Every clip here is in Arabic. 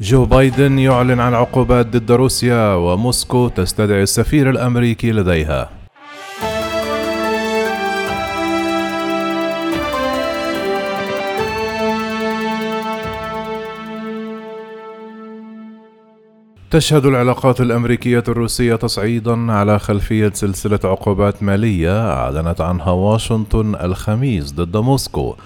جو بايدن يعلن عن عقوبات ضد روسيا وموسكو تستدعي السفير الأمريكي لديها. تشهد العلاقات الأمريكية الروسية تصعيدا على خلفية سلسلة عقوبات مالية أعلنت عنها واشنطن الخميس ضد موسكو.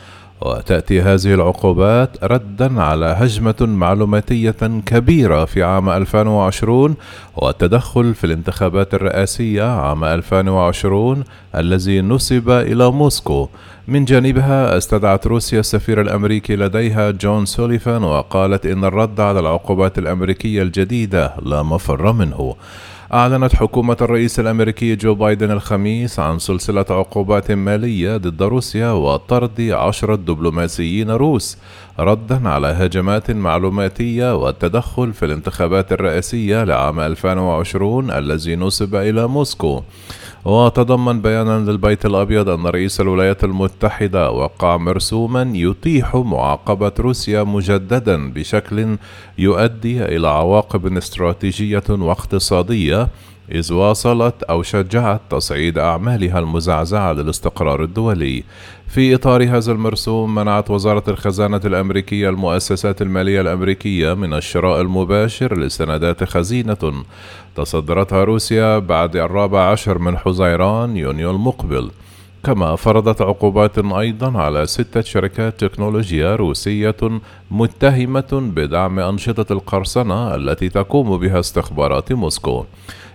وتأتي هذه العقوبات ردا على هجمة معلوماتية كبيرة في عام 2020 والتدخل في الانتخابات الرئاسية عام 2020 الذي نسب إلى موسكو. من جانبها استدعت روسيا السفير الأمريكي لديها جون سوليفان وقالت إن الرد على العقوبات الأمريكية الجديدة لا مفر منه. أعلنت حكومة الرئيس الأمريكي جو بايدن الخميس عن سلسلة عقوبات مالية ضد روسيا وطرد عشرة دبلوماسيين روس ردا على هجمات معلوماتية والتدخل في الانتخابات الرئاسية لعام 2020 الذي نسب إلى موسكو. وتضمن بيانا للبيت الأبيض أن رئيس الولايات المتحدة وقع مرسوما يتيح معاقبة روسيا مجددا بشكل يؤدي إلى عواقب استراتيجية واقتصادية إذ واصلت أو شجعت تصعيد أعمالها المزعزعة للاستقرار الدولي. في إطار هذا المرسوم منعت وزارة الخزانة الأمريكية المؤسسات المالية الأمريكية من الشراء المباشر لسندات خزينة تصدرتها روسيا بعد الرابع عشر من حزيران يونيو المقبل. كما فرضت عقوبات أيضا على ستة شركات تكنولوجيا روسية متهمة بدعم أنشطة القرصنة التي تقوم بها استخبارات موسكو.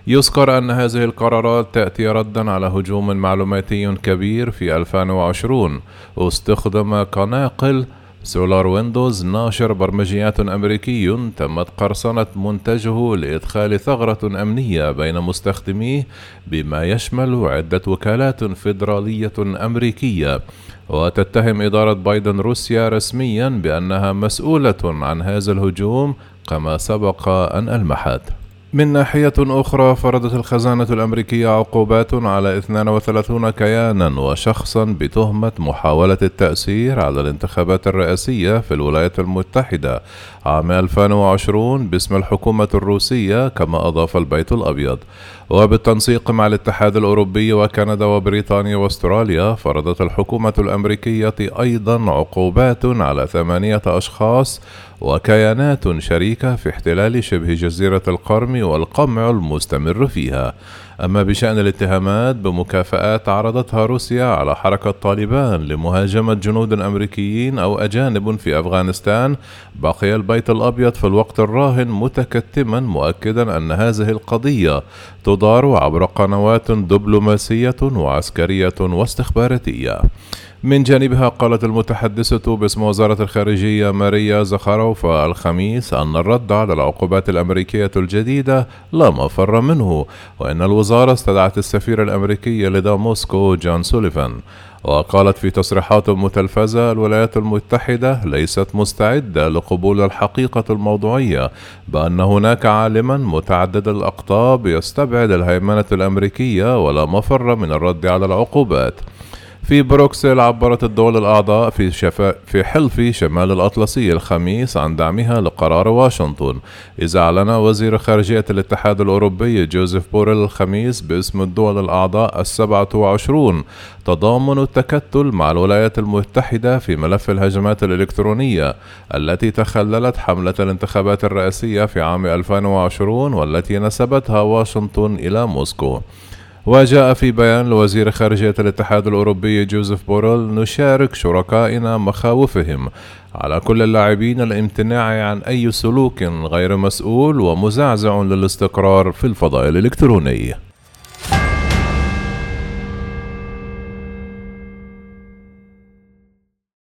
يذكر أن هذه القرارات تأتي ردا على هجوم معلوماتي كبير في 2020 استخدم قناقل سولار ويندوز ناشر برمجيات أمريكي تمت قرصنة منتجه لإدخال ثغرة أمنية بين مستخدميه بما يشمل عدة وكالات فيدرالية أمريكية. وتتهم إدارة بايدن روسيا رسميا بأنها مسؤولة عن هذا الهجوم كما سبق أن ألمحت. من ناحية أخرى فرضت الخزانة الأمريكية عقوبات على 32 كيانا وشخصا بتهمة محاولة التأثير على الانتخابات الرئاسية في الولايات المتحدة عام 2020 باسم الحكومة الروسية كما أضاف البيت الأبيض. وبالتنسيق مع الاتحاد الأوروبي وكندا وبريطانيا وأستراليا فرضت الحكومة الأمريكية أيضا عقوبات على ثمانية أشخاص وكيانات شريكة في احتلال شبه جزيرة القرم والقمع المستمر فيها. أما بشأن الاتهامات بمكافآت عرضتها روسيا على حركة طالبان لمهاجمة جنود أمريكيين أو أجانب في أفغانستان. بقي البيت الأبيض في الوقت الراهن متكتما مؤكدا أن هذه القضية تدار عبر قنوات دبلوماسية وعسكرية واستخباراتية. من جانبها قالت المتحدثة باسم وزارة الخارجية ماريا زخاروفا الخميس أن الرد على العقوبات الأمريكية الجديدة لا مفر منه وأن الوزارة استدعت السفير الأمريكي لدى موسكو جون سوليفان. وقالت في تصريحات متلفزة الولايات المتحدة ليست مستعدة لقبول الحقيقة الموضوعية بأن هناك عالما متعدد الأقطاب يستبعد الهيمنة الأمريكية ولا مفر من الرد على العقوبات. في بروكسل عبرت الدول الأعضاء في, شفا في حلف شمال الأطلسي الخميس عن دعمها لقرار واشنطن. إذا أعلن وزير خارجية الاتحاد الأوروبي جوزيف بوريل الخميس باسم الدول الأعضاء السبعة وعشرون تضامن التكتل مع الولايات المتحدة في ملف الهجمات الإلكترونية التي تخللت حملة الانتخابات الرئاسية في عام 2020 والتي نسبتها واشنطن إلى موسكو. وجاء في بيان لوزير خارجية الاتحاد الأوروبي جوزيف بوريل نشارك شركائنا مخاوفهم على كل اللاعبين الامتناع عن أي سلوك غير مسؤول ومزعزع للاستقرار في الفضاء الإلكتروني.